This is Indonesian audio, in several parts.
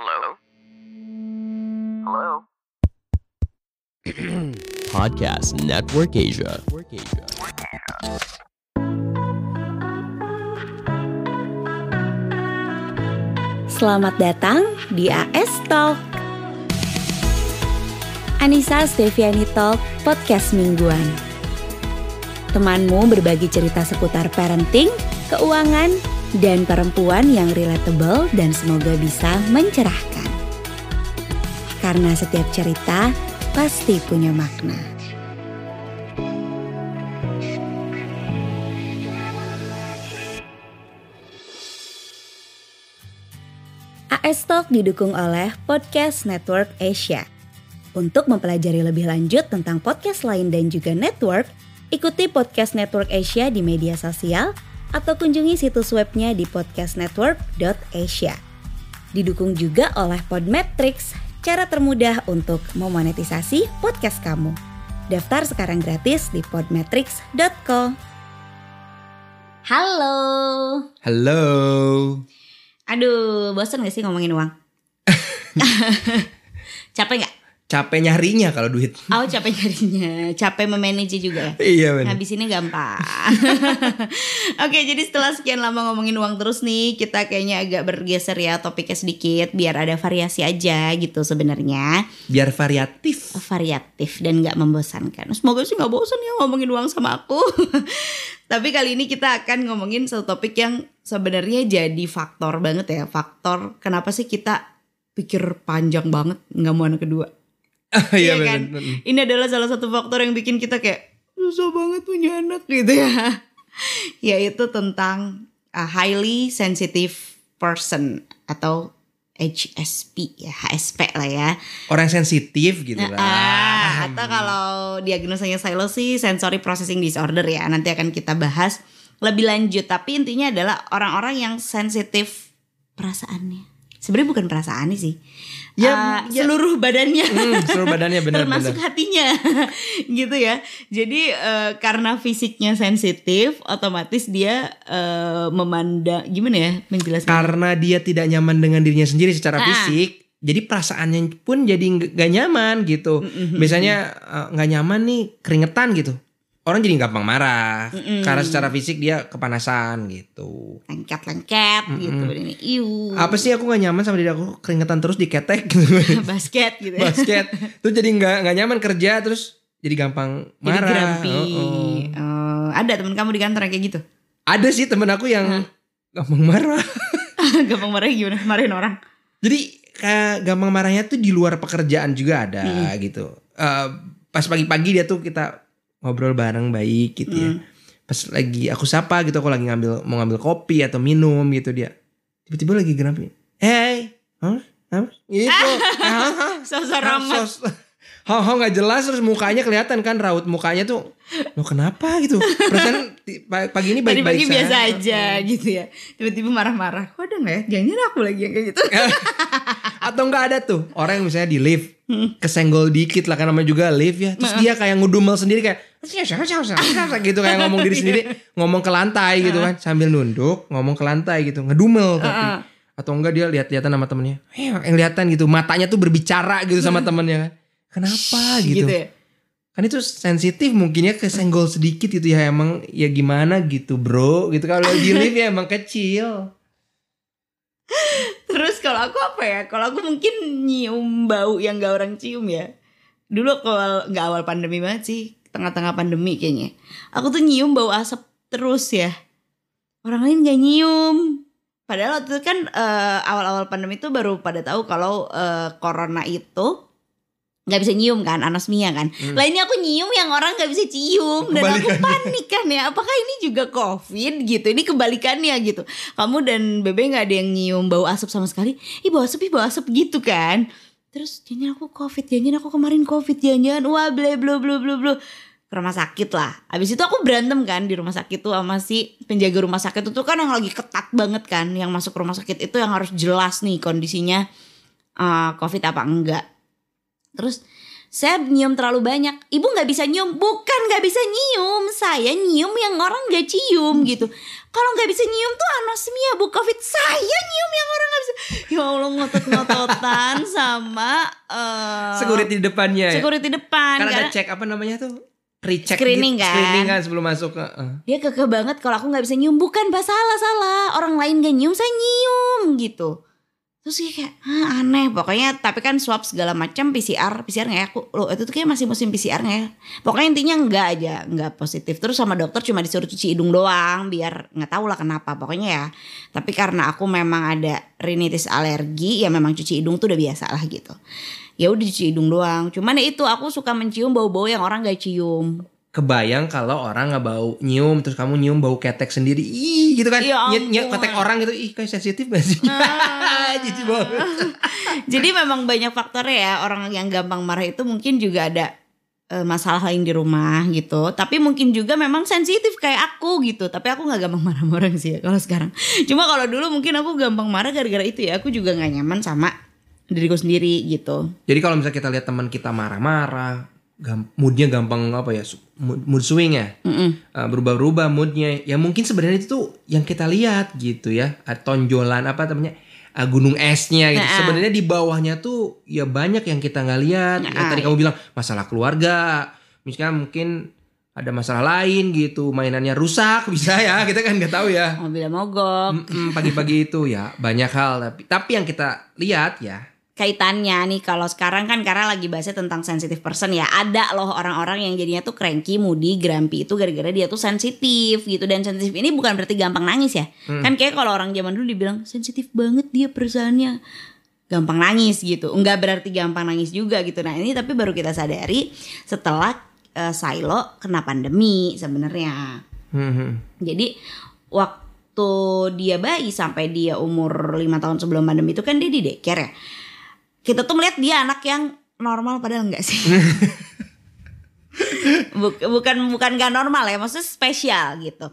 Hello? Hello? Podcast Network Asia. Selamat datang di AS Talk. Anissa Steviani Talk, podcast mingguan. Temanmu berbagi cerita seputar parenting, keuangan, dan perempuan yang relatable dan semoga bisa mencerahkan. Karena setiap cerita pasti punya makna. AS Talk didukung oleh Podcast Network Asia. Untuk mempelajari lebih lanjut tentang podcast lain dan juga network, ikuti Podcast Network Asia di media sosial atau kunjungi situs webnya di podcastnetwork.asia. Didukung juga oleh Podmetrics, cara termudah untuk memonetisasi podcast kamu. Daftar sekarang gratis di podmetrics.co. Halo. Halo. Aduh, bosan gak sih ngomongin uang? Capek gak? Capek nyarinya kalau duit. Oh capek nyarinya, capek memanage juga ya? Iya benar. Habis ini gampang. Oke, jadi setelah sekian lama ngomongin uang terus nih, kita kayaknya agak bergeser ya topiknya sedikit biar ada variasi aja gitu sebenarnya. Biar variatif. Variatif dan nggak membosankan. Semoga sih nggak bosan ya ngomongin uang sama aku. Tapi kali ini kita akan ngomongin satu topik yang sebenarnya jadi faktor banget ya. Faktor kenapa sih kita pikir panjang banget nggak mau anak kedua. Iya Iya kan? Ini adalah salah satu faktor yang bikin kita kayak susah banget punya anak gitu ya. Yaitu tentang a highly sensitive person atau HSP ya, HSP lah ya. Orang sensitif gitu lah. Ah, atau kalau diagnosanya silo sih sensory processing disorder ya. Nanti akan kita bahas lebih lanjut. Tapi intinya adalah orang-orang yang sensitif perasaannya. Sebenarnya bukan perasaannya sih. Ya, Ah, ya. seluruh badannya. Hmm, seluruh badannya termasuk benar-benar. hatinya gitu ya jadi eh, karena fisiknya sensitif otomatis dia eh, memandang gimana ya menjelaskan Karena dia tidak nyaman dengan dirinya sendiri secara Ah. fisik, jadi perasaannya pun jadi nggak nyaman gitu. Biasanya eh, nggak nyaman nih keringetan gitu. Orang jadi gampang marah. Mm-mm. karena secara fisik dia kepanasan gitu. lengket-lengket gitu ini iu. Apa sih aku nggak nyaman sama diri aku? Keringetan terus diketek gitu. basket gitu ya. Basket. Tuh jadi nggak nggak nyaman kerja terus jadi gampang jadi marah. grumpy. Oh, oh. Eh, ada teman kamu di kantor yang kayak gitu? Ada sih temen aku yang gampang marah. Gampang marah gimana? Marahin orang? Jadi kayak gampang marahnya tuh di luar pekerjaan juga ada Hmm. gitu. Eh, pas pagi-pagi dia tuh kita ngobrol bareng baik gitu ya. Hmm. pas lagi aku sapa gitu aku lagi ngambil mau ngambil kopi atau minum gitu dia. Tiba-tiba lagi grumpy hey huh? Apa? gitu. Sosok Ah, ramah Hao hao nggak jelas terus mukanya kelihatan kan raut mukanya tuh lo kenapa? gitu. Perasaan pagi ini baik-baik pagi biasa aja gitu ya. Tiba-tiba marah-marah kok ada nggak ya? Jangan aku lagi yang kayak gitu. Atau nggak ada tuh orang yang misalnya di lift kesenggol dikit lah kan namanya juga lift ya. Terus dia kayak ngudumel sendiri kayak gitu kayak ngomong diri sendiri ngomong ke lantai gitu kan sambil nunduk ngomong ke lantai gitu ngedumel tapi. Atau enggak dia lihat-lihatan sama temennya. Eh, yang lihatan gitu matanya tuh berbicara gitu sama temennya kan. Kenapa gitu, gitu ya? Kan itu sensitif mungkin ya kesenggol sedikit gitu ya emang ya gimana gitu bro? Gitu kalau di lift ya emang kecil. Terus kalau aku apa ya? Kalau aku mungkin nyium bau yang gak orang cium ya. Dulu kalau nggak awal pandemi banget sih, tengah-tengah pandemi kayaknya. Aku tuh nyium bau asap terus ya. Orang lain gak nyium. Padahal waktu itu kan eh, awal-awal pandemi itu baru pada tahu kalau eh, corona itu nggak bisa nyium kan, anosmia kan. Lah ini aku nyium yang orang nggak bisa cium dan aku panik kan ya. Apakah ini juga covid gitu? Ini kebalikannya gitu. Kamu dan Bebe nggak ada yang nyium bau asap sama sekali. Ih bau asap, ih bau asap gitu kan. Terus jangan aku covid, jangan aku kemarin covid, jangan wah ble ble ble ble ble ke rumah sakit lah. Abis itu aku berantem kan di rumah sakit tuh sama si penjaga rumah sakit itu kan yang lagi ketat banget kan, yang masuk rumah sakit itu yang harus jelas nih kondisinya eh, covid apa enggak. Terus saya nyium terlalu banyak. Ibu nggak bisa nyium, bukan nggak bisa nyium. Saya nyium yang orang nggak cium gitu. Kalau nggak bisa nyium tuh anosmia bu covid. Saya nyium yang orang nggak bisa. Ya Allah ngotot-ngotot sama eh, Security di depannya ya. security depan Kan ada karena cek apa namanya tuh? Pre-check Screening gitu. kan? Screening kan sebelum masuk ke eh. dia kekeh banget kalau aku nggak bisa nyium bukan bah salah salah orang lain gak nyium saya nyium gitu terus kayak Hah, aneh. Pokoknya tapi kan swab segala macam PCR PCR nggak ya? Aku lo itu tuh kayak masih musim PCR nggak ya? Pokoknya intinya enggak aja nggak positif. Terus sama dokter cuma disuruh cuci hidung doang biar nggak tahu lah kenapa pokoknya ya. Tapi karena aku memang ada rinitis alergi ya memang cuci hidung tuh udah biasa lah gitu. Ya udah cuci hidung doang. Cuman ya itu aku suka mencium bau-bau yang orang gak cium Kebayang kalau orang nggak bau nyium terus kamu nyium bau ketek sendiri. Ih gitu kan. Ya Nyet, ketek orang gitu. Ih kayak sensitif gak sih? Jijik banget. Jadi memang banyak faktornya ya orang yang gampang marah itu mungkin juga ada eh, masalah lain di rumah gitu. Tapi mungkin juga memang sensitif kayak aku gitu. Tapi aku nggak gampang marah sama orang sih ya kalau sekarang. Cuma kalau dulu mungkin aku gampang marah gara-gara itu ya. Aku juga nggak nyaman sama diriku sendiri gitu. Jadi kalau misalnya kita lihat teman kita marah-marah, gam- moodnya gampang apa ya? Mood, mood swing ya. Mm-mm. Uh, berubah-ubah moodnya. Ya mungkin sebenarnya itu tuh yang kita lihat gitu ya. Uh, Tonjolan apa namanya? uh, gunung esnya gitu. Nah. Sebenarnya di bawahnya tuh ya banyak yang kita nggak lihat. Ya, Nah. tadi kamu bilang masalah keluarga. Misalnya mungkin ada masalah lain gitu, mainannya rusak bisa ya. Kita kan nggak tahu ya. Mobilnya mogok. Pagi-pagi itu ya banyak hal tapi tapi yang kita lihat ya kaitannya nih. Kalau sekarang kan karena lagi bahasnya tentang sensitive person ya. Ada loh orang-orang yang jadinya tuh cranky, moody, grumpy itu gara-gara dia tuh sensitif gitu. Dan sensitif ini bukan berarti gampang nangis ya. Kan kayak kalau orang zaman dulu dibilang sensitif banget dia perasaannya gampang nangis gitu. Enggak berarti gampang nangis juga gitu. Nah ini tapi baru kita sadari setelah eh, Silo kena pandemi sebenarnya. Hmm, hmm. jadi waktu dia bayi sampai dia umur lima tahun sebelum pandemi itu kan dia di daycare ya. Kita tuh melihat dia anak yang normal padahal enggak sih. Buk- bukan bukan gak normal ya, maksudnya spesial gitu.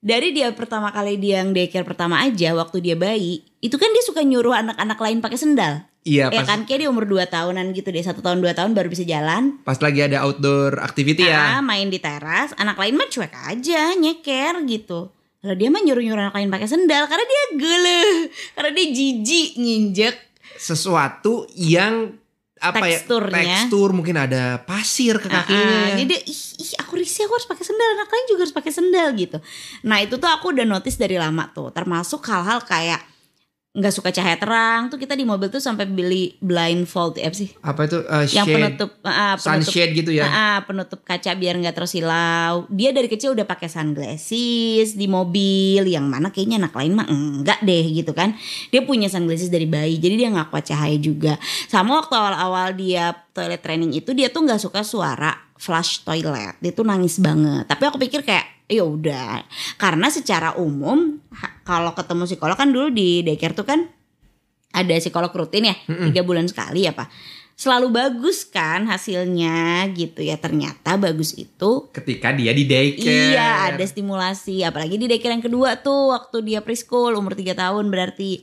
Dari dia pertama kali dia yang daycare pertama aja waktu dia bayi, itu kan dia suka nyuruh anak-anak lain pakai sendal. Iya Ya pas kan kayak dia umur 2 tahunan gitu deh, satu tahun dua tahun baru bisa jalan. pas lagi ada outdoor activity ya. Ah, main di teras, anak lain mah cuek aja, nyeker gitu. Kalau dia mah nyuruh-nyuruh anak lain pakai sendal karena dia gele, karena dia jijik nginjek. Sesuatu yang apa Teksturnya. ya tekstur mungkin ada pasir ke Ah, kakinya. jadi dia, ih, ih aku risih aku harus pakai sendal, anak lain juga harus pakai sendal gitu. Nah itu tuh aku udah notice dari lama tuh, termasuk hal-hal kayak nggak suka cahaya terang tuh kita di mobil tuh sampai beli blindfold ya apa sih? apa itu uh, Yang shade, penutup, ah, penutup sunshade gitu ya. Ah, penutup kaca biar nggak tersilau. Dia dari kecil udah pakai sunglasses di mobil, yang mana kayaknya anak lain mah enggak deh gitu kan. Dia punya sunglasses dari bayi, jadi dia nggak kuat cahaya juga. Sama waktu awal-awal dia toilet training itu dia tuh nggak suka suara flush toilet. Dia tuh nangis banget. Tapi aku pikir kayak ya udah, karena secara umum kalau ketemu psikolog kan dulu di daycare tuh kan ada psikolog rutin ya tiga bulan sekali apa selalu bagus kan hasilnya gitu ya. Ternyata bagus itu Ketika dia di daycare. iya ada stimulasi. Apalagi di daycare yang kedua tuh waktu dia preschool umur 3 tahun berarti.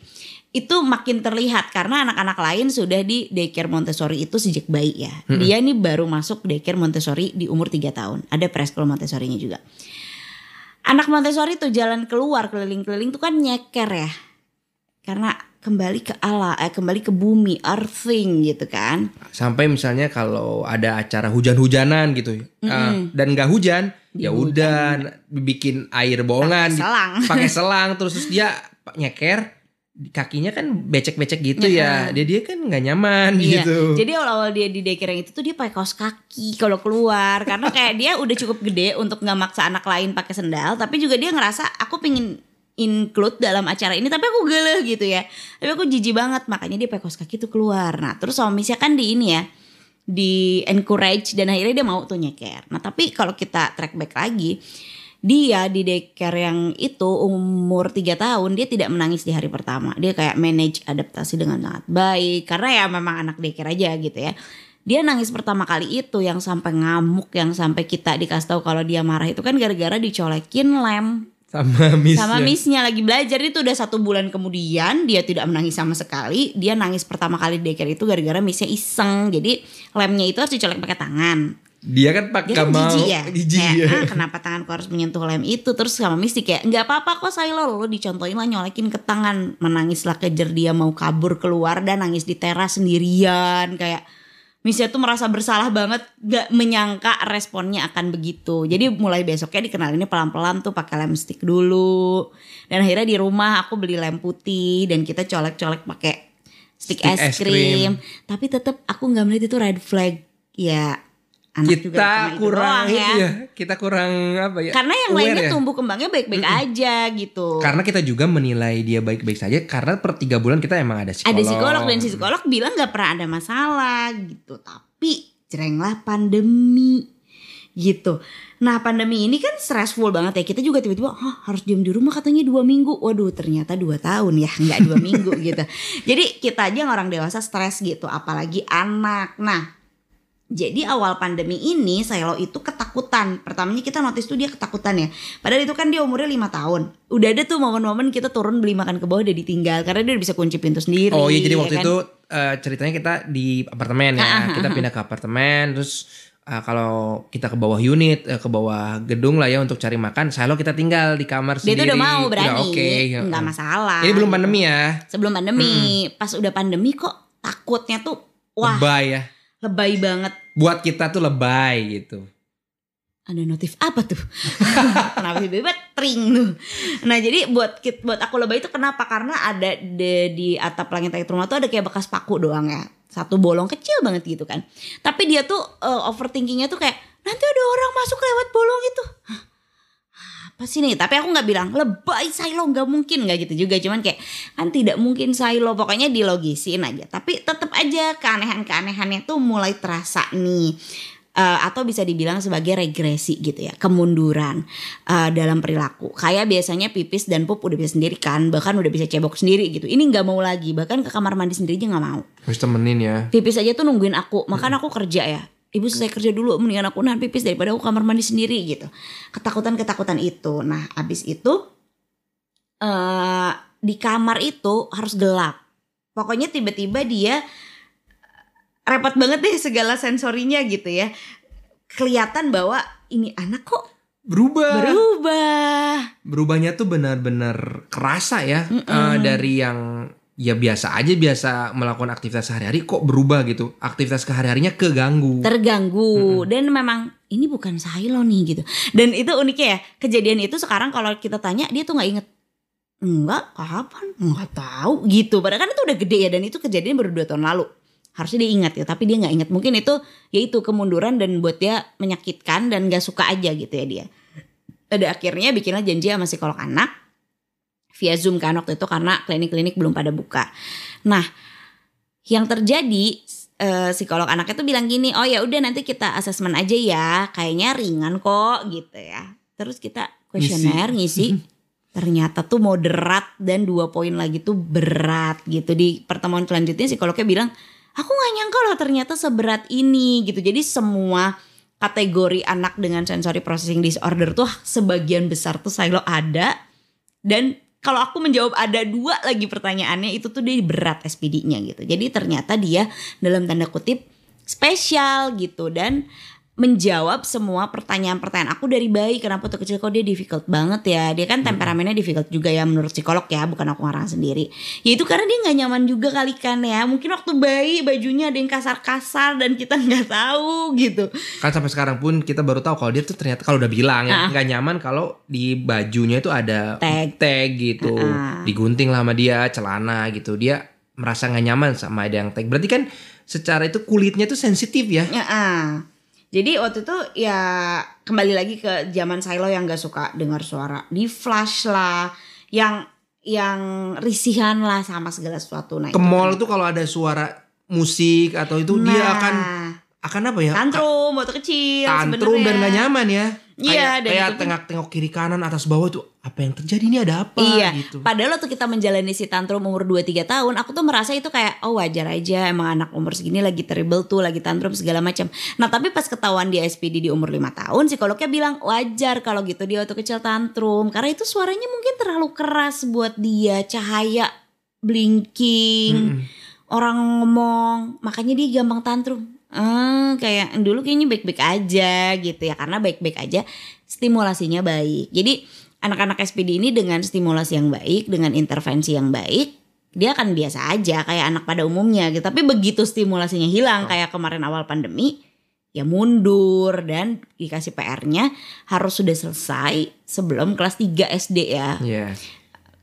Itu makin terlihat karena anak-anak lain sudah di daycare Montessori itu sejak bayi ya. Dia ini baru masuk daycare Montessori di umur 3 tahun. Ada preschool Montessori-nya juga anak Montessori tuh jalan keluar keliling-keliling tuh kan nyeker ya. Karena kembali ke Allah eh kembali ke bumi earthing gitu kan. Sampai misalnya kalau ada acara hujan-hujanan gitu uh, dan nggak hujan, ya udah bikin air bohongan, Pakai di- selang. pakai selang terus terus dia nyeker kakinya kan becek-becek gitu ya. Dia dia kan nggak nyaman Iya. gitu. Jadi awal-awal dia di daycare yang itu tuh dia pakai kaos kaki kalau keluar karena kayak dia udah cukup gede untuk nggak maksa anak lain pakai sendal, tapi juga dia ngerasa aku pingin include dalam acara ini tapi aku gele gitu ya. Tapi aku jijik banget makanya dia pakai kaos kaki tuh keluar. Nah, terus sama Misha kan di ini ya di encourage dan akhirnya dia mau tuh nyeker. Nah, tapi kalau kita track back lagi dia di daycare yang itu umur 3 tahun dia tidak menangis di hari pertama. Dia kayak manage adaptasi dengan sangat baik karena ya memang anak daycare aja gitu ya. Dia nangis pertama kali itu yang sampai ngamuk yang sampai kita dikasih tahu kalau dia marah itu kan gara-gara dicolekin lem Sama miss. sama missnya lagi belajar itu udah satu bulan kemudian dia tidak menangis sama sekali dia nangis pertama kali di daycare itu gara-gara missnya iseng jadi lemnya itu harus dicolek pakai tangan Dia kan pak Dia kan mau jijik ya. jijik Kayak, ya. "Ah, kenapa tanganku harus menyentuh lem itu? Terus sama Misty kayak nggak apa-apa kok Silo lo dicontohin lah nyolekin ke tangan. Menangislah kejar dia mau kabur keluar dan nangis di teras sendirian kayak Misty tuh merasa bersalah banget gak menyangka responnya akan begitu. Jadi mulai besoknya dikenalinnya pelan-pelan tuh pakai lem stick dulu. Dan akhirnya di rumah aku beli lem putih dan kita colek-colek pakai stick, Stick es krim. Tapi tetap aku nggak melihat itu red flag. Ya anak juga Kita itu kurang doang ya. Kita kurang apa ya? karena yang lainnya ya. tumbuh kembangnya baik-baik aja gitu. Karena kita juga menilai dia baik-baik saja karena per tiga bulan kita emang ada psikolog. ada psikolog dan si psikolog bilang nggak pernah ada masalah gitu. Tapi jerenglah pandemi gitu. Nah pandemi ini kan stressful banget ya. Kita juga tiba-tiba Hah, harus diam di rumah katanya dua minggu. Waduh ternyata dua tahun ya nggak dua minggu gitu. Jadi kita aja yang orang dewasa stres gitu. Apalagi anak. Nah jadi awal pandemi ini Silo itu ketakutan. Pertamanya kita notice tuh dia ketakutan ya. Padahal itu kan dia umurnya lima tahun. Udah ada tuh momen-momen kita turun beli makan ke bawah udah ditinggal karena dia udah bisa kunci pintu sendiri. Oh iya jadi ya waktu kan? itu eh, ceritanya kita di apartemen ya. Kita ah, pindah ke apartemen terus eh, kalau kita ke bawah unit, eh, ke bawah gedung lah ya untuk cari makan, Silo kita tinggal di kamar dia sendiri. tuh udah mau berani, Udah oke. nggak masalah. Ini belum pandemi ya. Sebelum pandemi, pas udah pandemi kok takutnya tuh wah Lebay ya. Lebay banget. Buat kita tuh lebay gitu. Ada notif apa tuh? kenapa tiba-tiba tring tuh? Nah jadi buat kit- buat aku lebay itu kenapa? Karena ada di, di atap langit-langit rumah tuh ada kayak bekas paku doang ya. Satu bolong kecil banget gitu kan. Tapi dia tuh eh, overthinkingnya tuh kayak nanti ada orang masuk lewat bolong itu. Hah, apa sih nih? Tapi aku nggak bilang lebay Silo nggak mungkin nggak gitu juga. Cuman kayak kan tidak mungkin Silo. Pokoknya dilogisin aja. Tapi tetap aja keanehan-keanehannya tuh mulai terasa nih. Eh, atau bisa dibilang sebagai regresi gitu ya kemunduran eh, dalam perilaku kayak biasanya pipis dan pup udah bisa sendiri kan bahkan udah bisa cebok sendiri gitu ini nggak mau lagi bahkan ke kamar mandi sendiri aja nggak mau Harus temenin ya. pipis aja tuh nungguin aku makan aku kerja ya ibu selesai kerja dulu mendingan aku nahan pipis daripada aku kamar mandi sendiri gitu. Ketakutan ketakutan itu. Nah abis itu eh di kamar itu harus gelap. Pokoknya tiba-tiba dia repot banget deh segala sensorinya gitu ya. Kelihatan bahwa ini anak kok Berubah. berubah. Berubahnya tuh benar-benar kerasa ya eh, dari yang ya biasa aja biasa melakukan aktivitas sehari-hari kok berubah gitu. Aktivitas kehari-harinya keganggu. terganggu. Dan memang ini bukan Silo nih gitu. Dan itu uniknya ya kejadian itu sekarang kalau kita tanya dia tuh nggak inget. Enggak kapan? Nggak tahu gitu. Padahal kan itu udah gede ya dan itu kejadian baru dua tahun lalu. Harusnya dia ingat ya tapi dia nggak ingat. Mungkin itu ya itu kemunduran dan buat dia menyakitkan dan gak suka aja gitu ya dia. Pada akhirnya bikinlah janji sama psikolog anak via zoom kan waktu itu karena klinik-klinik belum pada buka. Nah yang terjadi eh, psikolog anaknya tuh bilang gini oh ya udah nanti kita asesmen aja ya kayaknya ringan kok gitu ya. Terus kita kuesioner ngisi, ternyata tuh moderat dan dua poin lagi tuh berat gitu. Di pertemuan selanjutnya psikolognya bilang aku nggak nyangka loh ternyata seberat ini gitu. Jadi semua kategori anak dengan sensory processing disorder tuh sebagian besar tuh silo ada dan kalau aku menjawab ada dua lagi pertanyaannya itu tuh dia berat SPD-nya gitu. Jadi ternyata dia dalam tanda kutip spesial gitu dan menjawab semua pertanyaan-pertanyaan aku dari bayi kenapa tuh kecil kok dia difficult banget ya dia kan temperamennya difficult juga ya menurut psikolog ya bukan aku ngarang sendiri ya itu karena dia nggak nyaman juga kali kan ya mungkin waktu bayi bajunya ada yang kasar-kasar dan kita nggak tahu gitu Kan sampai sekarang pun kita baru tahu kalau dia tuh ternyata kalau udah bilang ya Ah. nggak nyaman kalau di bajunya itu ada Tag. gitu. Ah. Digunting lah sama dia celana gitu. Dia merasa nggak nyaman sama ada yang tag. Berarti kan secara itu kulitnya tuh sensitif ya. Ya, ah. Jadi waktu itu ya kembali lagi ke zaman Silo yang gak suka dengar suara di flash lah, yang yang risihan lah sama segala sesuatu. Nah, Ke mall kan. tuh kalau ada suara musik atau itu dia Nah, akan akan apa ya? tantrum waktu kecil tantrum dan sebenarnya. gak nyaman ya. Iya, kayak, dan kayak tengok-tengok kiri kanan atas bawah tuh apa yang terjadi ini ada apa Iya, gitu. padahal waktu kita menjalani si tantrum umur 2-3 tahun, aku tuh merasa itu kayak oh wajar aja emang anak umur segini lagi terrible tuh, lagi tantrum segala macam. Nah tapi pas ketahuan dia SPD di umur 5 tahun, psikolognya bilang wajar kalau gitu dia waktu kecil tantrum, karena itu suaranya mungkin terlalu keras buat dia, cahaya blinking, Mm-mm. orang ngomong, makanya dia gampang tantrum. Eh kayak dulu kayaknya baik-baik aja gitu ya karena baik-baik aja stimulasinya baik. Jadi anak-anak SPD ini dengan stimulasi yang baik, dengan intervensi yang baik, dia akan biasa aja kayak anak pada umumnya gitu. Tapi begitu stimulasinya hilang kayak kemarin awal pandemi, ya mundur dan dikasih PR-nya harus sudah selesai sebelum kelas 3 SD ya. Iya.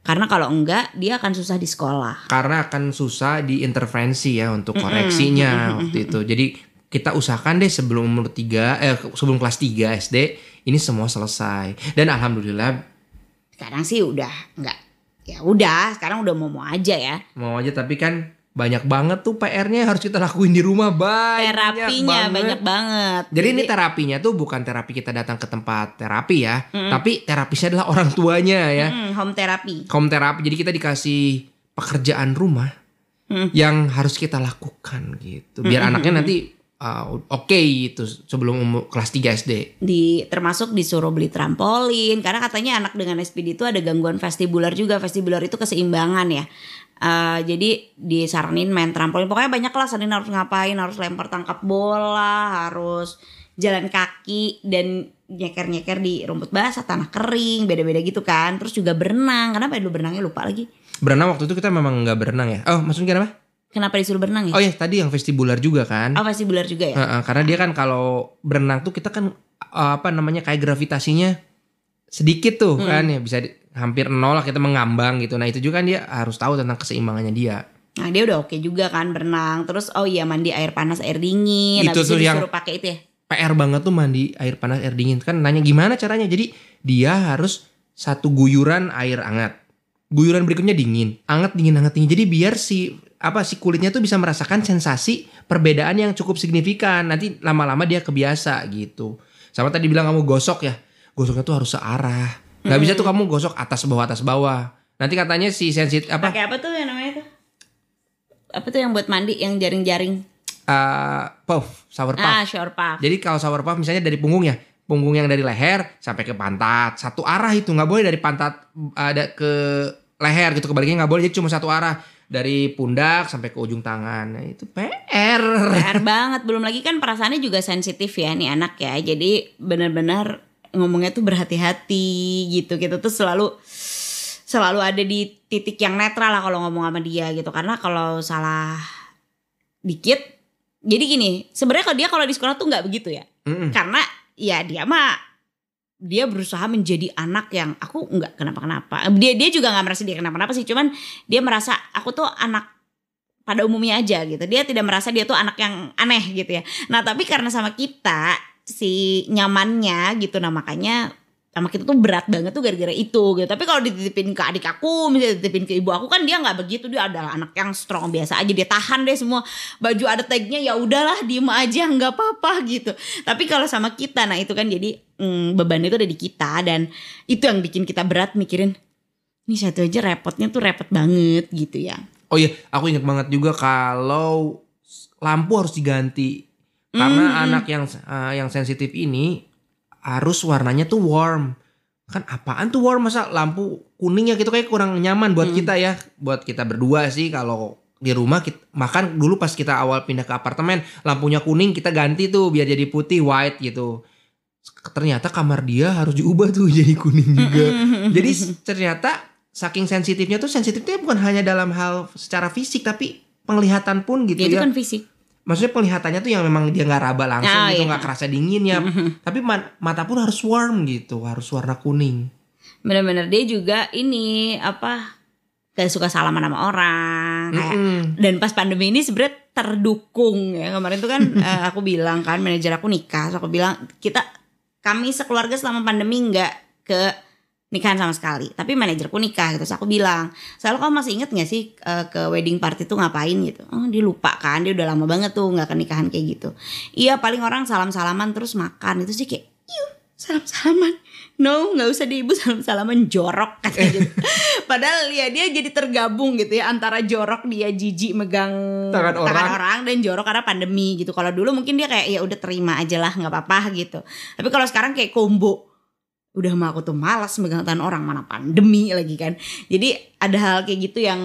Karena kalau enggak dia akan susah di sekolah. Karena akan susah diintervensi ya untuk koreksinya waktu itu. Jadi kita usahakan deh sebelum umur 3 eh sebelum kelas 3 SD ini semua selesai. Dan alhamdulillah Sekarang sih udah enggak. Ya udah, sekarang udah mau mau aja ya. mau aja tapi kan banyak banget tuh PR-nya harus kita lakuin di rumah banyak Terapinya banget. banyak banget. Jadi ini terapinya tuh bukan terapi kita datang ke tempat terapi ya, tapi terapisnya adalah orang tuanya ya. Hmm, home therapy. Home terapi. Jadi kita dikasih pekerjaan rumah Hmm. yang harus kita lakukan gitu. Biar anaknya nanti uh, oke gitu sebelum umur kelas 3 SD. di termasuk disuruh beli trampolin karena katanya anak dengan SPD itu ada gangguan vestibular juga vestibular itu keseimbangan ya Eh, jadi disaranin main trampolin pokoknya banyak lah Sanin harus ngapain harus lempar tangkap bola harus jalan kaki dan nyeker-nyeker di rumput basah tanah kering beda-beda gitu kan terus juga berenang kenapa ya lu berenangnya lupa lagi Berenang waktu itu kita memang nggak berenang ya. Oh maksudnya kenapa? kenapa disuruh berenang ya Oh ya tadi yang vestibular juga kan. oh vestibular juga ya Heeh, karena dia kan kalau berenang tuh kita kan uh, apa namanya kayak gravitasinya sedikit tuh Hmm. kan ya bisa di- hampir nol lah kita mengambang gitu. Nah itu juga kan dia harus tahu tentang keseimbangannya dia. Nah dia udah oke juga kan berenang Terus oh iya mandi air panas air dingin Itu Habis itu tuh yang- pakai itu ya PR banget tuh mandi air panas air dingin kan nanya gimana caranya. Jadi dia harus satu guyuran air hangat. Guyuran berikutnya dingin, hangat dingin hangat dingin. Jadi biar si apa si kulitnya tuh bisa merasakan sensasi perbedaan yang cukup signifikan. Nanti lama-lama dia kebiasa gitu. Sama tadi bilang kamu gosok ya. Gosoknya tuh harus searah. Gak bisa tuh kamu gosok atas bawah atas bawah. Nanti katanya si sensit apa Pakai apa tuh yang namanya tuh? Apa tuh yang buat mandi yang jaring-jaring? eh, puff, sour puff. Ah, shower puff. Jadi kalau sour puff misalnya dari punggung ya, punggung yang dari leher sampai ke pantat, satu arah itu nggak boleh dari pantat ada ke leher gitu kebaliknya nggak boleh jadi cuma satu arah dari pundak sampai ke ujung tangan. Nah, itu PR. PR banget. Belum lagi kan perasaannya juga sensitif ya nih anak ya. Jadi benar-benar ngomongnya tuh berhati-hati gitu. Kita tuh selalu selalu ada di titik yang netral lah kalau ngomong sama dia gitu. Karena kalau salah dikit jadi gini, sebenarnya kalau dia kalau di sekolah tuh nggak begitu ya. Mm-mm. karena ya dia mah dia berusaha menjadi anak yang aku nggak kenapa-kenapa dia dia juga nggak merasa dia kenapa-kenapa sih cuman dia merasa aku tuh anak pada umumnya aja gitu dia tidak merasa dia tuh anak yang aneh gitu ya nah tapi karena sama kita si nyamannya gitu. Nah makanya sama kita tuh berat banget tuh gara-gara itu gitu. Tapi kalau dititipin ke adik aku misalnya dititipin ke ibu aku kan dia nggak begitu. Dia adalah anak yang strong biasa aja. Dia tahan deh semua. Baju ada tagnya ya udahlah diem aja nggak apa-apa gitu. Tapi kalau sama kita nah itu kan jadi mm, beban itu ada di kita. Dan itu yang bikin kita berat mikirin ini satu aja repotnya tuh repot banget gitu ya. Oh iya, aku inget banget juga kalau lampu harus diganti karena Mm-mm. anak yang eh, yang sensitif ini harus warnanya tuh warm. Kan apaan tuh warm masa lampu kuning ya gitu kayak kurang nyaman buat kita ya. Buat kita berdua sih kalau di rumah kita, makan dulu pas kita awal pindah ke apartemen lampunya kuning kita ganti tuh biar jadi putih white gitu. Ternyata kamar dia harus diubah tuh jadi kuning juga. Jadi ternyata saking sensitifnya tuh sensitifnya bukan hanya dalam hal secara fisik tapi penglihatan pun gitu ya itu ya. kan fisik Maksudnya penglihatannya tuh yang memang dia nggak raba langsung Oh, gitu iya. nggak kerasa dingin ya. tapi ma- mata pun harus warm gitu, harus warna kuning. bener-bener dia juga ini apa gak suka salaman sama orang kayak Mm-mm. dan pas pandemi ini sebenarnya terdukung ya kemarin tuh kan eh, aku bilang kan manajer aku nikah so aku bilang kita kami sekeluarga selama pandemi nggak ke nikahan sama sekali. Tapi manajerku nikah gitu. Terus aku bilang selalu kamu masih inget gak sih eh, ke wedding party tuh ngapain? Gitu. Oh dia lupa kan. Dia udah lama banget tuh nggak ke nikahan kayak gitu. Iya paling orang salam salaman terus makan. Itu sih kayak yuk salam salaman no nggak usah deh ibu salam salaman jorok katanya gitu. Padahal ya dia jadi tergabung gitu ya antara jorok dia jijik megang Tangan orang. orang dan jorok karena pandemi gitu. Kalau dulu mungkin dia kayak ya udah terima aja lah nggak apa-apa gitu. Tapi kalau sekarang kayak combo udah mah aku tuh malas megang tangan orang mana pandemi lagi kan. Jadi ada hal kayak gitu yang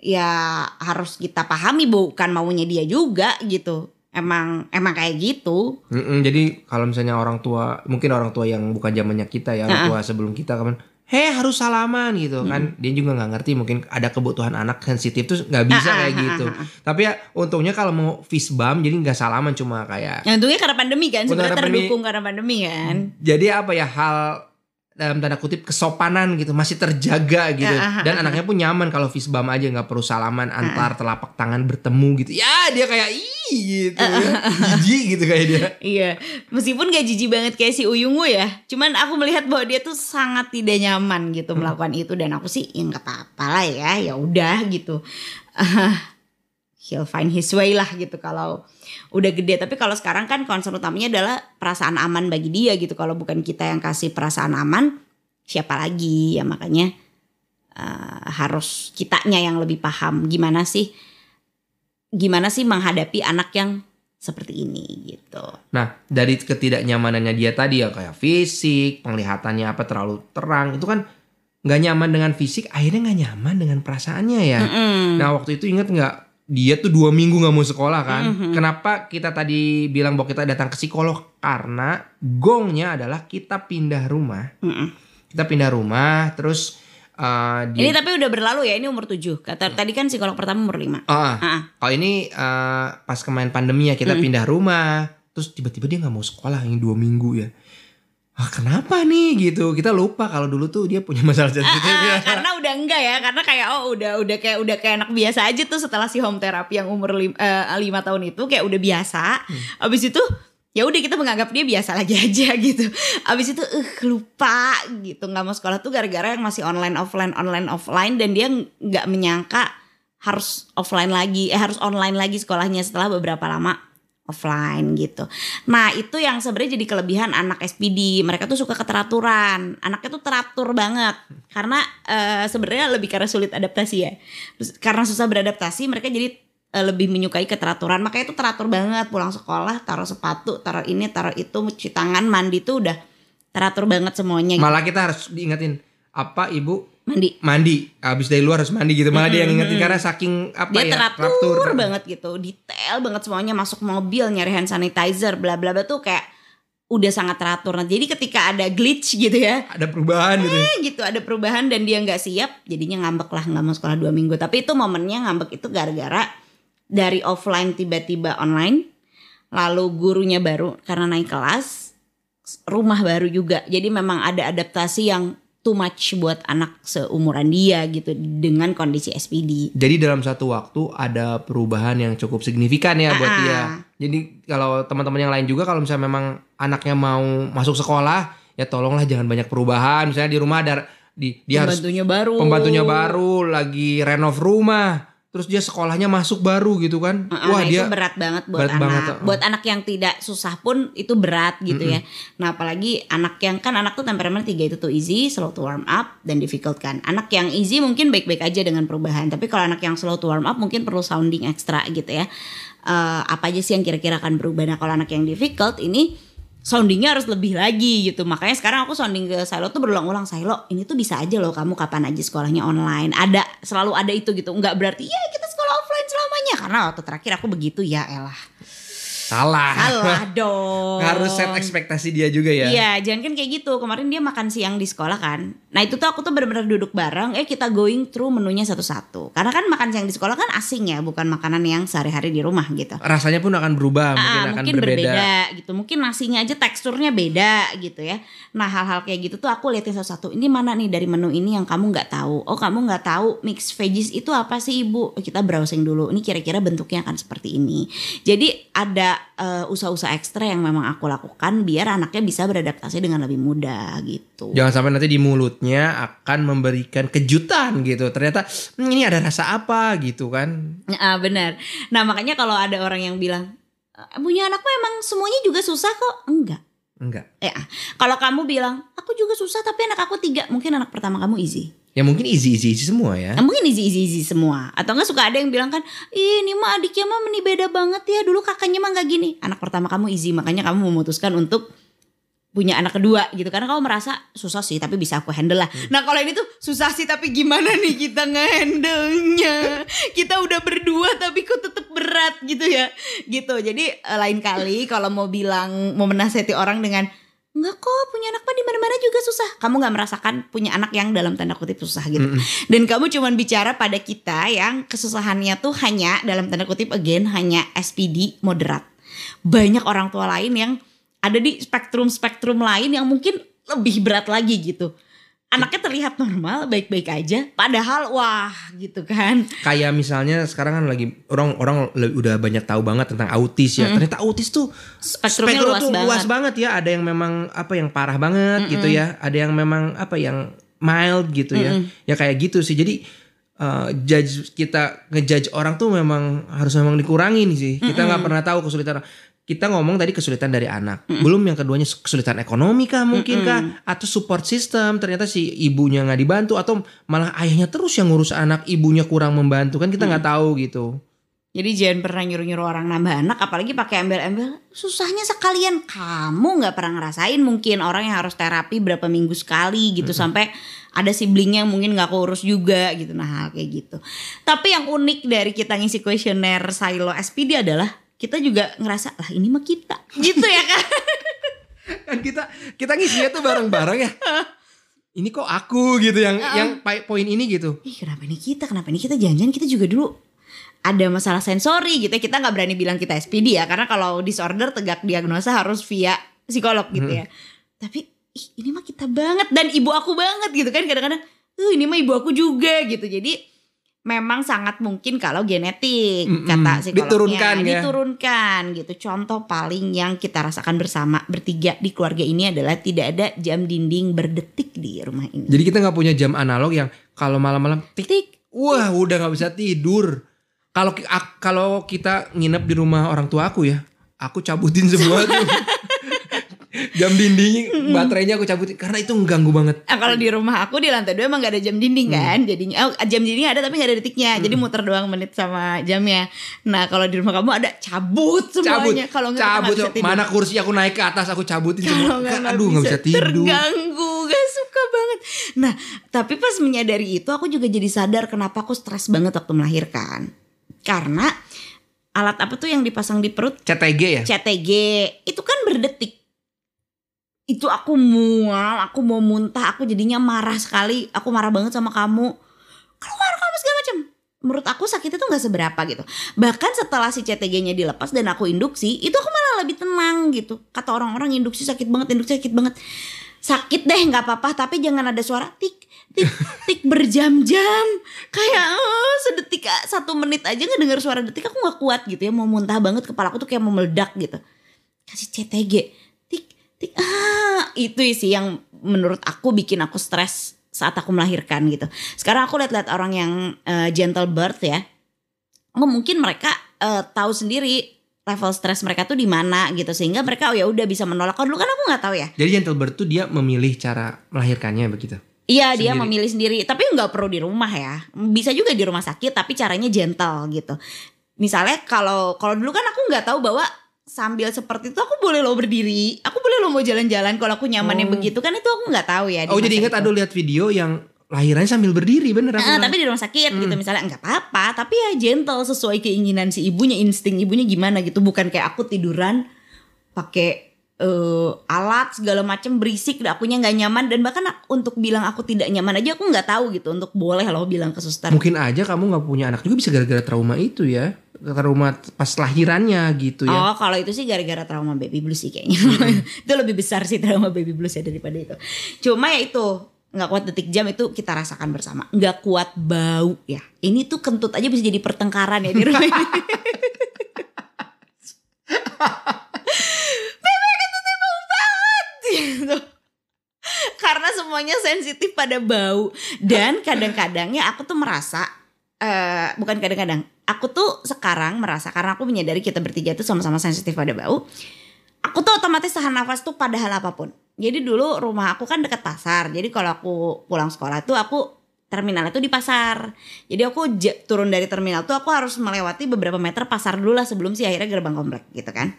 ya harus kita pahami bukan maunya dia juga gitu. Emang emang kayak gitu. Mm-mm, jadi kalau misalnya orang tua, mungkin orang tua yang bukan zamannya kita ya, orang tua sebelum kita kan, heh harus salaman gitu kan. Dia juga nggak ngerti mungkin ada kebutuhan anak sensitif tuh nggak bisa Ah, ah, kayak ah, gitu. ah. Tapi ya untungnya kalau mau fist bump jadi nggak salaman cuma kayak. Yang untungnya karena pandemi kan, sebenarnya pandemi. terdukung karena pandemi kan. Jadi apa ya hal dalam tanda kutip kesopanan gitu masih terjaga gitu ah, dan ah, anaknya pun nyaman kalau fist bump aja nggak perlu salaman antar telapak tangan bertemu gitu ya dia kayak ih gitu ya. jijik gitu kayak dia Iya, meskipun gak jijik banget kayak si Uyungwu ya, cuman aku melihat bahwa dia tuh sangat tidak nyaman gitu Hmm. melakukan itu dan aku sih ya nggak apa-apa lah ya, ya udah gitu. He'll find his way lah gitu kalau udah gede. Tapi kalau sekarang kan concern utamanya adalah perasaan aman bagi dia gitu. Kalau bukan kita yang kasih perasaan aman, siapa lagi ya makanya eh, harus kitanya yang lebih paham gimana sih, gimana sih menghadapi anak yang seperti ini gitu. Nah, dari ketidaknyamanannya dia tadi ya kayak fisik, penglihatannya apa terlalu terang, itu kan nggak nyaman dengan fisik, akhirnya nggak nyaman dengan perasaannya ya. Mm-mm. Nah, waktu itu inget nggak? Dia tuh dua minggu nggak mau sekolah kan? Mhm. Kenapa kita tadi bilang bahwa kita datang ke psikolog? Karena gongnya adalah kita pindah rumah. Mm-mm. Kita pindah rumah, terus uh, dia. Ini tapi udah berlalu ya, ini umur 7. Kata tadi kan psikolog pertama umur 5. Ah, Ah, kalau ini uh, pas kemarin pandemi ya kita pindah rumah, terus tiba-tiba dia nggak mau sekolah yang dua minggu ya. Ah, kenapa nih gitu? Kita lupa kalau dulu tuh dia punya masalah sensitif ya. karena udah enggak ya, karena kayak oh udah udah kayak udah kayak anak biasa aja tuh setelah si home therapy yang umur 5 tahun itu kayak udah biasa. Abis itu ya udah kita menganggap dia biasa lagi aja gitu. Abis itu eh lupa gitu nggak mau sekolah tuh gara-gara yang masih online offline online offline dan dia nggak menyangka harus offline lagi eh harus online lagi sekolahnya setelah beberapa lama offline gitu. Nah itu yang sebenarnya jadi kelebihan anak SPD. Mereka tuh suka keteraturan. Anaknya tuh teratur banget. Karena eh, sebenarnya lebih karena sulit adaptasi ya. Karena susah beradaptasi mereka jadi eh, lebih menyukai keteraturan. Makanya itu teratur banget. Pulang sekolah taruh sepatu, taruh ini, taruh itu, cuci tangan, mandi tuh udah teratur banget semuanya. Gitu. Malah kita harus diingetin apa ibu Mandi. mandi habis dari luar harus mandi gitu. Malah dia yang ingetin karena saking apa Dia ya teratur banget gitu, detail banget semuanya masuk mobil nyari hand sanitizer bla bla bla tuh kayak udah sangat teratur. Nah, jadi ketika ada glitch gitu ya, Ada perubahan gitu. eh, gitu ada perubahan dan dia nggak siap, jadinya ngambek lah nggak mau sekolah dua minggu. Tapi itu momennya ngambek itu gara-gara dari offline tiba-tiba online, lalu gurunya baru karena naik kelas, rumah baru juga. Jadi memang ada adaptasi yang too much buat anak seumuran dia gitu dengan kondisi SPD. Jadi dalam satu waktu ada perubahan yang cukup signifikan ya buat dia. Jadi kalau teman-teman yang lain juga kalau misalnya memang anaknya mau masuk sekolah, ya tolonglah jangan banyak perubahan. Misalnya di rumah ada di dia harus pembantunya baru. pembantunya baru lagi renov rumah, terus dia sekolahnya masuk baru gitu kan. Uh, Wah, nah, dia itu berat banget buat berat anak. banget, uh. Buat anak yang tidak susah pun itu berat gitu ya. Nah, apalagi anak yang kan anak tuh temperamen tiga itu tuh easy, slow to warm up dan difficult kan. Anak yang easy mungkin baik-baik aja dengan perubahan, tapi kalau anak yang slow to warm up mungkin perlu sounding ekstra gitu ya. Eh, apa aja sih yang kira-kira akan berubah? Nah, kalau anak yang difficult ini soundingnya harus lebih lagi gitu. Makanya sekarang aku sounding ke Silo tuh berulang-ulang Silo ini tuh bisa aja loh kamu kapan aja sekolahnya online. Ada selalu ada itu gitu. Nggak berarti ya kita sekolah offline selamanya. Karena waktu terakhir aku begitu ya elah salah. salah dong Harus set ekspektasi dia juga ya. Iya, jangan kan kayak gitu. Kemarin dia makan siang di sekolah kan. Nah itu tuh aku tuh benar-benar duduk bareng. Eh kita going through menunya satu-satu. Karena kan makan siang di sekolah kan asing ya, bukan makanan yang sehari-hari di rumah gitu. Rasanya pun akan berubah, mungkin Ah, akan mungkin berbeda. berbeda gitu. Mungkin nasinya aja teksturnya beda gitu ya. Nah hal-hal kayak gitu tuh aku liatin satu-satu. Ini mana nih dari menu ini yang kamu nggak tahu? Oh kamu nggak tahu mix veggies itu apa sih ibu? Kita browsing dulu. Ini kira-kira bentuknya akan seperti ini. Jadi ada eh, usaha-usaha ekstra yang memang aku lakukan biar anaknya bisa beradaptasi dengan lebih mudah gitu. Jangan sampai nanti di mulutnya akan memberikan kejutan gitu. Ternyata "Hmm, ini ada rasa apa gitu kan. Ah benar. Nah makanya kalau ada orang yang bilang "Eh, punya anakmu emang semuanya juga susah kok? Enggak. Enggak. Ah, kalau kamu bilang aku juga susah tapi anak aku tiga, mungkin anak pertama kamu easy. Ya mungkin easy-easy semua ya. Nah, mungkin easy easy easy semua. Atau enggak suka ada yang bilang kan, Ih, ini mah adiknya mah ini beda banget ya. Dulu kakaknya mah nggak gini. Anak pertama kamu easy, makanya kamu memutuskan untuk punya anak kedua gitu karena kamu merasa susah sih tapi bisa aku handle lah. Nah kalau ini tuh susah sih tapi gimana nih kita ngehandle-nya? Kita udah berdua tapi kok tetep berat gitu ya gitu jadi eh, lain kali kalau mau bilang mau menasihati orang dengan Enggak kok punya anak mah di mana-mana juga susah. Kamu nggak merasakan punya anak yang dalam tanda kutip susah gitu. Dan kamu cuman bicara pada kita yang kesusahannya tuh hanya dalam tanda kutip again hanya SPD moderat. Banyak orang tua lain yang ada di spektrum-spektrum lain yang mungkin lebih berat lagi gitu. Anaknya terlihat normal, baik-baik aja, padahal wah gitu kan. Kayak misalnya sekarang kan lagi orang-orang le- udah banyak tahu banget tentang autis ya. Ternyata autis tuh Spektrumnya spektrum luas tuh banget. luas banget ya. Ada yang memang apa yang parah banget gitu ya. Ada yang memang apa yang mild gitu ya. Ya kayak gitu sih. Jadi uh, judge kita ngejudge orang tuh memang harus memang dikurangin sih. Kita nggak pernah tahu kesulitan orang. Kita ngomong tadi kesulitan dari anak. Belum yang keduanya kesulitan ekonomi kah mungkin kah atau support system ternyata si ibunya nggak dibantu atau malah ayahnya terus yang ngurus anak, ibunya kurang membantu kan kita nggak tahu gitu. Jadi jangan pernah nyuruh-nyuruh orang nambah anak apalagi pakai embel-embel. Susahnya sekalian kamu nggak pernah ngerasain mungkin orang yang harus terapi berapa minggu sekali gitu sampai ada siblingnya yang mungkin nggak keurus juga gitu nah hal kayak gitu. Tapi yang unik dari kita ngisi kuesioner silo SPD adalah kita juga ngerasa lah ini mah kita. Gitu ya kan. kan kita kita ngisinya tuh bareng-bareng ya. Ini kok aku gitu yang yang pa- poin ini gitu. Ih kenapa ini kita? Kenapa ini kita? Jangan-jangan kita juga dulu ada masalah sensori gitu ya. Kita nggak berani bilang kita SPD ya karena kalau disorder tegak diagnosa harus via psikolog gitu ya. Tapi ih, ini mah kita banget. Dan ibu aku banget gitu kan kadang-kadang "Eh, ini mah ibu aku juga gitu. Jadi memang sangat mungkin kalau genetik Mm-mm. kata psikolognya Diturunkan ya. diturunkan gitu contoh paling yang kita rasakan bersama bertiga di keluarga ini adalah tidak ada jam dinding berdetik di rumah ini Jadi kita nggak punya jam analog yang kalau malam-malam tik tik wah udah nggak bisa tidur. Kalau kalau kita nginep di rumah orang tua aku ya, aku cabutin semua tuh. Jam dinding baterainya aku cabutin karena itu mengganggu banget. Nah, kalau di rumah aku di lantai dua emang gak ada jam dinding kan, jadinya oh, jam dinding ada tapi gak ada detiknya, jadi muter doang menit sama jamnya. Nah kalau di rumah kamu ada cabut Cabut, semuanya, kalau nggak cabut. nggak bisa. Mana kursi aku naik ke atas aku cabutin Kalau semua. nggak, Kan, nggak aduh nggak bisa tidur. Terganggu, gak suka banget. Nah tapi pas menyadari itu aku juga jadi sadar kenapa aku stres banget waktu melahirkan. Karena alat apa tuh yang dipasang di perut CTG ya. CTG itu kan berdetik. Itu aku mual, aku mau muntah, aku jadinya marah sekali. Aku marah banget sama kamu. Keluar kamu segala macam. Menurut aku sakitnya tuh nggak seberapa gitu. Bahkan setelah si CTG-nya dilepas dan aku induksi, itu aku malah lebih tenang gitu. Kata orang-orang induksi sakit banget, induksi sakit banget. Sakit deh nggak apa-apa, tapi jangan ada suara tik tik tik berjam-jam. Kayak eh, sedetik satu menit aja ngedenger suara detik aku nggak kuat gitu ya. Mau muntah banget kepala aku tuh kayak mau meledak gitu kasih CTG ah itu sih yang menurut aku bikin aku stres saat aku melahirkan gitu. Sekarang aku lihat-lihat orang yang eh, gentle birth ya. Oh mungkin mereka eh, tahu sendiri level stres mereka tuh di mana gitu. Sehingga mereka oh ya udah bisa menolak. Kalau dulu kan aku nggak tahu ya. Jadi gentle birth tuh dia memilih cara melahirkannya begitu. Iya dia memilih sendiri. Tapi nggak perlu di rumah ya. Bisa juga di rumah sakit tapi caranya gentle gitu. Misalnya kalau kalau dulu kan aku nggak tahu bahwa sambil seperti itu aku boleh lo berdiri. Aku boleh lo mau jalan-jalan kalau aku nyamannya Oh. begitu. Kan itu aku nggak tahu ya Oh jadi ingat ada lihat video yang lahirannya sambil berdiri bener aku Ah, tapi di rumah sakit gitu Hmm. misalnya. Nggak apa-apa tapi ya gentle sesuai keinginan si ibunya insting ibunya gimana gitu. Bukan kayak aku tiduran pakai eh, alat segala macam berisik dan akunya nggak nyaman. Dan bahkan untuk bilang aku tidak nyaman aja aku nggak tahu gitu. Untuk boleh loh bilang ke suster. Mungkin aja kamu nggak punya anak juga bisa gara-gara trauma itu ya. Trauma pas lahirannya gitu ya. Oh kalau itu sih gara-gara trauma baby blues sih kayaknya. Itu lebih besar sih trauma baby blues ya daripada itu. Cuma ya itu nggak kuat detik jam itu kita rasakan bersama. Nggak kuat bau ya. Ini tuh kentut aja bisa jadi pertengkaran ya di rumah ini. Bebe kentutnya bau banget gitu. karena semuanya sensitif pada bau. Dan kadang-kadangnya aku tuh merasa eh bukan kadang-kadang aku tuh sekarang merasa karena aku menyadari kita bertiga tuh sama-sama sensitif pada bau aku tuh otomatis tahan nafas tuh pada hal apa pun. Jadi dulu rumah aku kan dekat pasar jadi kalau aku pulang sekolah tuh aku terminalnya tuh di pasar. Jadi aku turun dari terminal tuh aku harus melewati beberapa meter pasar dulu lah sebelum sih akhirnya gerbang komplek gitu kan.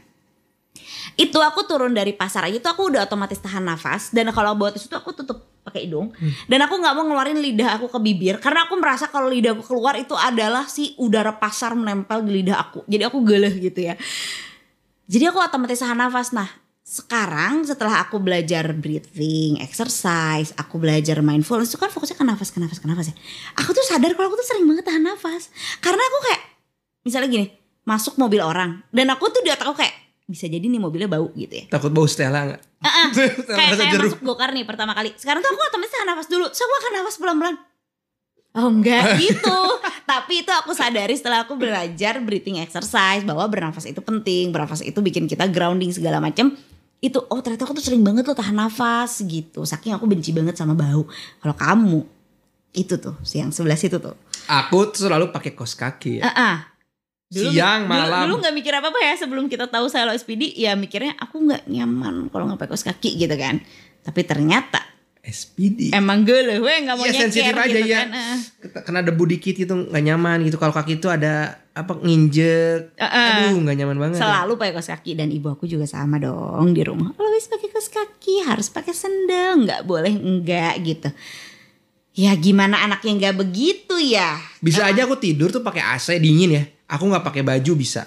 Itu aku turun dari pasar aja tuh aku udah otomatis tahan nafas dan kalau bawa tisu tuh aku tutup pakai hidung. Dan aku nggak mau ngeluarin lidah aku ke bibir karena aku merasa kalau lidah aku keluar itu adalah si udara pasar menempel di lidah aku. Jadi aku geleh gitu ya. Jadi aku otomatis tahan nafas. Nah sekarang setelah aku belajar breathing exercise aku belajar mindfulness itu kan fokusnya ke nafas ke nafas ke nafas ya. Aku tuh sadar kalau aku tuh sering banget tahan nafas. Karena aku kayak misalnya gini masuk mobil orang. Dan aku tuh di otak aku kayak bisa jadi nih mobilnya bau gitu ya Takut bau Stella gak? Ah. Stella kayak kayak jeruk. masuk gokar nih pertama kali. Sekarang tuh aku otomatis tahan nafas dulu. So aku akan nafas pelan-pelan. Oh enggak gitu. Tapi itu aku sadari setelah aku belajar breathing exercise bahwa bernafas itu penting, bernafas itu bikin kita grounding segala macam. Itu oh ternyata aku tuh sering banget loh tahan nafas gitu. Saking aku benci banget sama bau. Kalau kamu itu tuh si yang sebelah situ tuh. Aku tuh selalu pakai kos kaki ya. Ah, ah. Siang, dulu- malam. Dulu nggak mikir apa-apa ya sebelum kita tahu saya lo SPD ya mikirnya aku nggak nyaman kalau nggak pakai kaos kaki gitu kan. Tapi ternyata SPD. emang gue loh, gue nggak mau nyeker sensitif aja gitu ya. kan. ah. Kena debu dikit gitu nggak nyaman gitu. Kalau kaki itu ada apa nginjek. Ah, ah. Aduh nggak nyaman banget. Selalu pakai kaos kaki dan ibu aku juga sama dong di rumah. Always pakai kaos kaki, harus pakai sendal, nggak boleh enggak gitu. Ya gimana anaknya nggak begitu ya? Bisa aja aku tidur tuh pakai AC dingin ya. Aku nggak pakai baju bisa.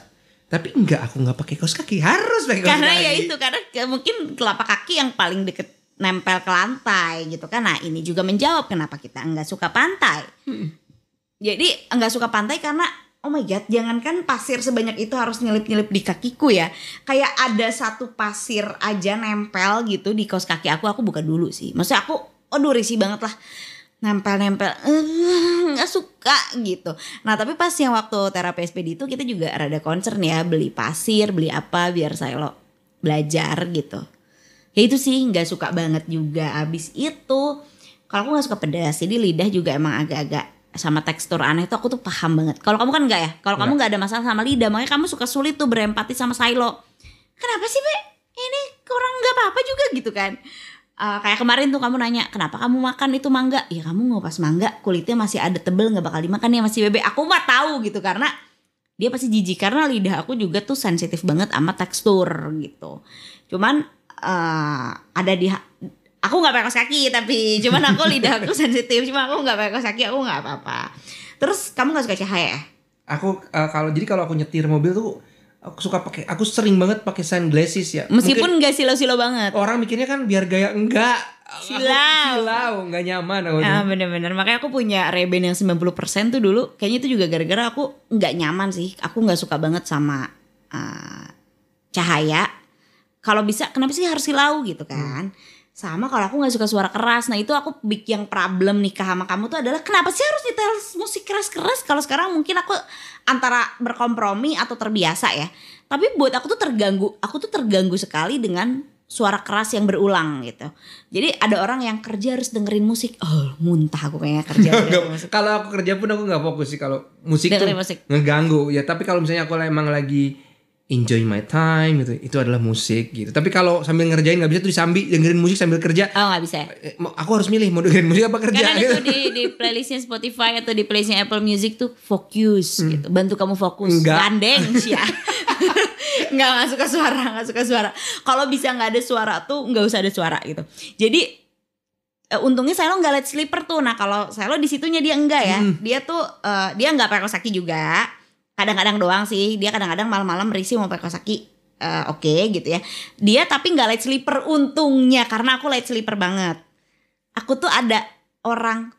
Tapi enggak aku nggak pakai kaos kaki. Harus pakai kaos karena kaki. ya itu karena ke- mungkin telapak kaki yang paling deket nempel ke lantai gitu kan nah ini juga menjawab kenapa kita nggak suka pantai jadi nggak suka pantai karena oh my god jangankan pasir sebanyak itu harus nyelip nyelip di kakiku ya kayak ada satu pasir aja nempel gitu di kaos kaki aku aku buka dulu sih maksudnya aku aduh risih banget lah nempel-nempel eh, nggak suka gitu. Nah tapi pas yang waktu terapi SPD itu kita juga rada concern ya beli pasir, beli apa biar saya lo belajar gitu. Ya itu sih nggak suka banget juga. Abis itu kalau aku nggak suka pedas, jadi lidah juga emang agak-agak sama tekstur aneh itu aku tuh paham banget. Kalau kamu kan enggak ya? Kalau kamu nggak ada masalah sama lidah, makanya kamu suka sulit tuh berempati sama Silo. Kenapa sih Be? Ini kurang nggak apa-apa juga gitu kan? Eh, kayak kemarin tuh kamu nanya kenapa kamu makan itu mangga? Ya kamu ngupas mangga kulitnya masih ada tebel nggak bakal dimakan ya masih bebek aku mah tahu gitu karena dia pasti jijik karena lidah aku juga tuh sensitif banget sama tekstur gitu. Cuman eh, ada di aku nggak pakai kaos kaki tapi cuman aku lidah aku sensitif cuma aku nggak pakai kaos kaki aku nggak apa-apa. Terus kamu nggak suka cahaya? Ya? Aku eh, kalau jadi kalau aku nyetir mobil tuh aku suka pakai aku sering banget pakai sunglasses ya. meskipun nggak silo-silo banget orang mikirnya kan biar gaya enggak. Silau. silau, enggak nyaman aku. Ah bener-bener makanya aku punya Ray-Ban yang 90% tuh dulu kayaknya itu juga gara-gara aku nggak nyaman sih aku nggak suka banget sama ah, cahaya kalau bisa kenapa sih harus silau gitu kan sama kalau aku nggak suka suara keras. Nah itu aku big yang problem nikah sama kamu tuh adalah kenapa sih harus nyetel musik keras-keras? Kalau sekarang mungkin aku antara berkompromi atau terbiasa ya. Tapi buat aku tuh terganggu aku tuh terganggu sekali dengan suara keras yang berulang gitu. Jadi ada orang yang kerja harus dengerin musik. Oh muntah aku kayaknya kerja kalau aku kerja pun aku nggak fokus sih. Kalau musik Dengerin tuh musik. ngeganggu. Ya tapi kalau misalnya aku emang lagi enjoy my time gitu itu adalah musik gitu tapi kalau sambil ngerjain nggak bisa tuh disambi dengerin musik sambil kerja oh nggak bisa Eh, mau- aku harus milih mau dengerin musik apa kerja Karena gitu. tuh di di playlistnya Spotify atau di playlistnya Apple Music tuh fokus gitu, bantu kamu fokus. Hmm. Enggak. Gandeng sih ya. nggak nggak suka suara, nggak suka suara. Kalau bisa nggak ada suara tuh nggak usah ada suara gitu. Jadi eh, untungnya saya lo nggak liat sleeper tuh. Nah kalau saya lo di situnya dia enggak ya. Hmm. Dia tuh eh, dia nggak pakai kaki juga. Kadang-kadang doang sih. Dia kadang-kadang malam-malam risih mau pakai kaos kaki. Eh, Oke gitu ya. Dia tapi nggak light sleeper untungnya karena aku light sleeper banget. Aku tuh ada orang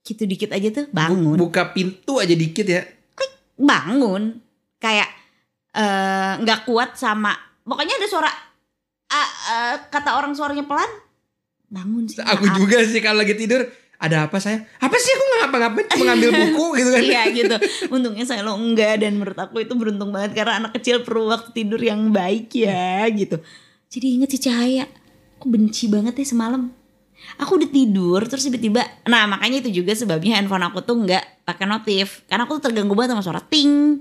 gitu dikit aja tuh bangun buka pintu aja dikit ya bangun kayak eh, nggak kuat sama pokoknya ada suara ah, eh, kata orang suaranya pelan bangun sih aku maaf. juga sih kalau lagi tidur ada apa saya? Apa sih aku nggak ngapa-ngapain? Cuma ngambil buku gitu kan? Iya gitu. Untungnya saya lo enggak Dan menurut aku itu beruntung banget Karena anak kecil perlu waktu tidur yang baik ya gitu. Jadi inget si Cahaya Aku benci banget ya semalam. Aku udah tidur Terus tiba-tiba Nah makanya itu juga sebabnya handphone aku tuh nggak pakai notif. Karena aku tuh terganggu banget sama suara ting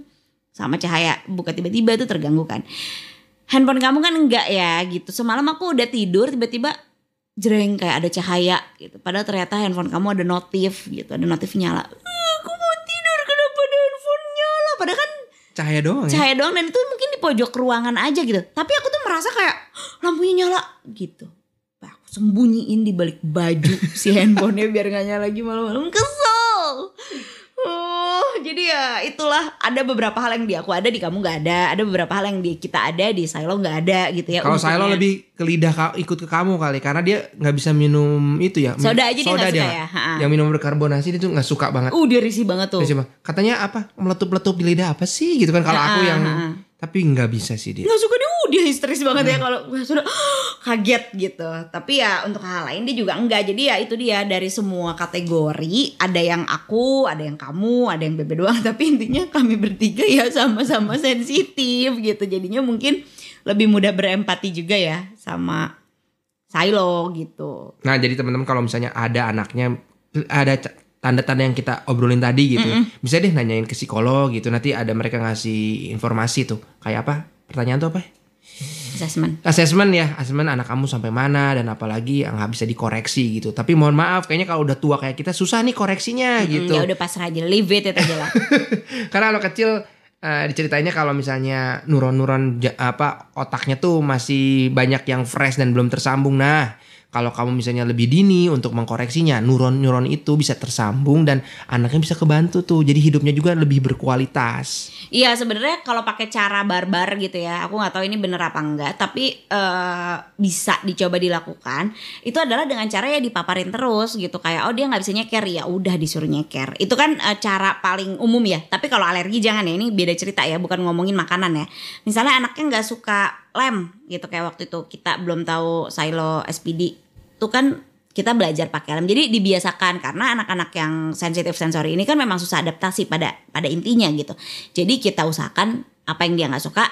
Sama Cahaya. Buka tiba-tiba tuh terganggu kan. Handphone kamu kan enggak ya gitu. Semalam aku udah tidur Tiba-tiba jreng kayak ada cahaya gitu. Padahal ternyata handphone kamu ada notif gitu, ada notif nyala. "Eh, Aku mau tidur kenapa ada handphone nyala? Padahal kan cahaya doang ya cahaya doang dan itu mungkin di pojok ruangan aja gitu. Tapi aku tuh merasa kayak "Hah, lampunya nyala gitu. Bah, aku sembunyiin di balik baju si handphonenya biar nggak nyala lagi malam-malam kesel Oh, jadi ya itulah ada beberapa hal yang di aku ada di kamu nggak ada, ada beberapa hal yang di kita ada di Silo nggak ada gitu ya. Kalau. Silo lebih ke lidah ikut ke kamu kali karena dia nggak bisa minum itu ya. Soda aja dia nggak suka ya, ha-ha. Yang minum berkarbonasi dia tuh nggak suka banget. Uh dia risih banget tuh. Dia cuma katanya apa meletup-letup di lidah apa sih gitu kan kalau aku yang. Tapi nggak bisa sih dia. nggak suka dia uh, dia histeris banget ya kalau sudah kaget gitu. Tapi ya untuk hal lain dia juga enggak jadi ya itu dia. Dari semua kategori ada yang aku ada yang kamu ada yang bebe doang. Tapi intinya kami bertiga ya sama-sama sensitif gitu. Jadinya mungkin lebih mudah berempati juga ya sama Silo gitu. Nah jadi teman-teman kalau misalnya ada anaknya ada tanda-tanda yang kita obrolin tadi gitu, bisa deh nanyain ke psikolog gitu. Nanti ada mereka ngasih informasi tuh kayak apa? Pertanyaan tuh apa? assessment Assessment ya, assessment anak kamu sampai mana dan apalagi yang nggak bisa dikoreksi gitu. Tapi mohon maaf, kayaknya kalau udah tua kayak kita susah nih koreksinya gitu. ya udah pasrah aja leave it itu aja lah Karena kalau kecil eh, diceritainnya kalau misalnya nuron-nuron apa otaknya tuh masih banyak yang fresh dan belum tersambung. Nah, kalau kamu misalnya lebih dini untuk mengkoreksinya, neuron-neuron itu bisa tersambung dan anaknya bisa kebantu tuh. Jadi hidupnya juga lebih berkualitas. Iya sebenarnya kalau pakai cara barbar gitu ya, aku nggak tahu ini bener apa enggak, tapi eh, bisa dicoba dilakukan. Itu adalah dengan cara ya dipaparin terus gitu, kayak oh dia nggak bisa nyeker ya udah disuruh nyeker. Itu kan eh, cara paling umum ya. Tapi kalau alergi jangan ya, ini beda cerita ya, bukan ngomongin makanan ya. Misalnya anaknya nggak suka lem gitu kayak waktu itu kita belum tahu silo SPD, itu kan kita belajar pakai lem. Jadi dibiasakan karena anak-anak yang sensitif sensori ini kan memang susah adaptasi pada pada intinya gitu. Jadi kita usahakan apa yang dia nggak suka,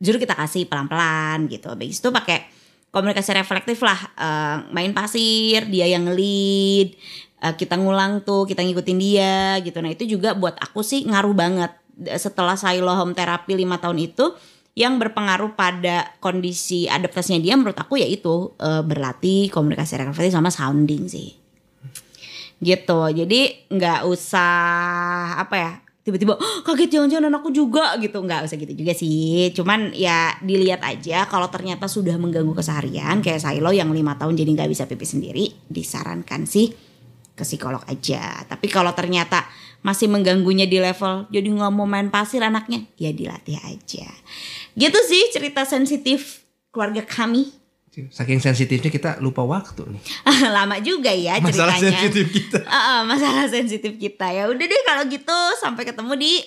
justru kita kasih pelan-pelan gitu. Habis itu pakai komunikasi reflektif lah, Eh, main pasir, dia yang lead, Eh, kita ngulang tuh, kita ngikutin dia gitu. Nah itu juga buat aku sih ngaruh banget. Setelah Silo Home Therapy 5 tahun itu, yang berpengaruh pada kondisi adaptasinya dia menurut aku yaitu eh, berlatih komunikasi reflektif sama sounding sih. Gitu. Jadi nggak usah apa ya tiba-tiba "Oh, kaget jangan-jangan anakku juga gitu. Nggak usah gitu juga sih. Cuman ya dilihat aja kalau ternyata sudah mengganggu keseharian kayak Silo yang lima tahun jadi nggak bisa pipi sendiri disarankan sih ke psikolog aja. Tapi kalau ternyata masih mengganggunya di level jadi nggak mau main pasir anaknya ya dilatih aja gitu sih cerita sensitif keluarga kami Saking sensitifnya kita lupa waktu nih. lama juga ya Masalah ceritanya sensitif kita. Ah, ah, masalah sensitif kita ya udah deh kalau gitu sampai ketemu di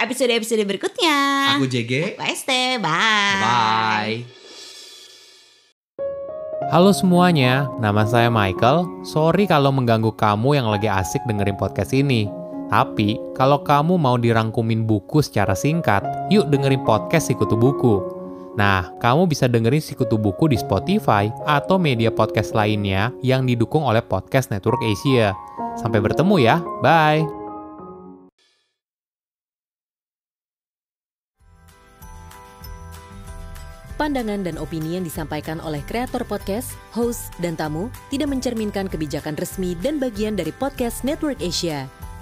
episode episode berikutnya Aku JG. Aku Este bye Bye. Halo semuanya, nama saya Michael. Sorry kalau mengganggu kamu yang lagi asik dengerin podcast ini. Tapi, kalau kamu mau dirangkumin buku secara singkat, yuk dengerin podcast Sikutu Buku. Nah, kamu bisa dengerin Sikutu Buku di Spotify atau media podcast lainnya yang didukung oleh Podcast Network Asia. Sampai bertemu ya, bye! Pandangan dan opini yang disampaikan oleh kreator podcast, host, dan tamu tidak mencerminkan kebijakan resmi dan bagian dari podcast Network Asia.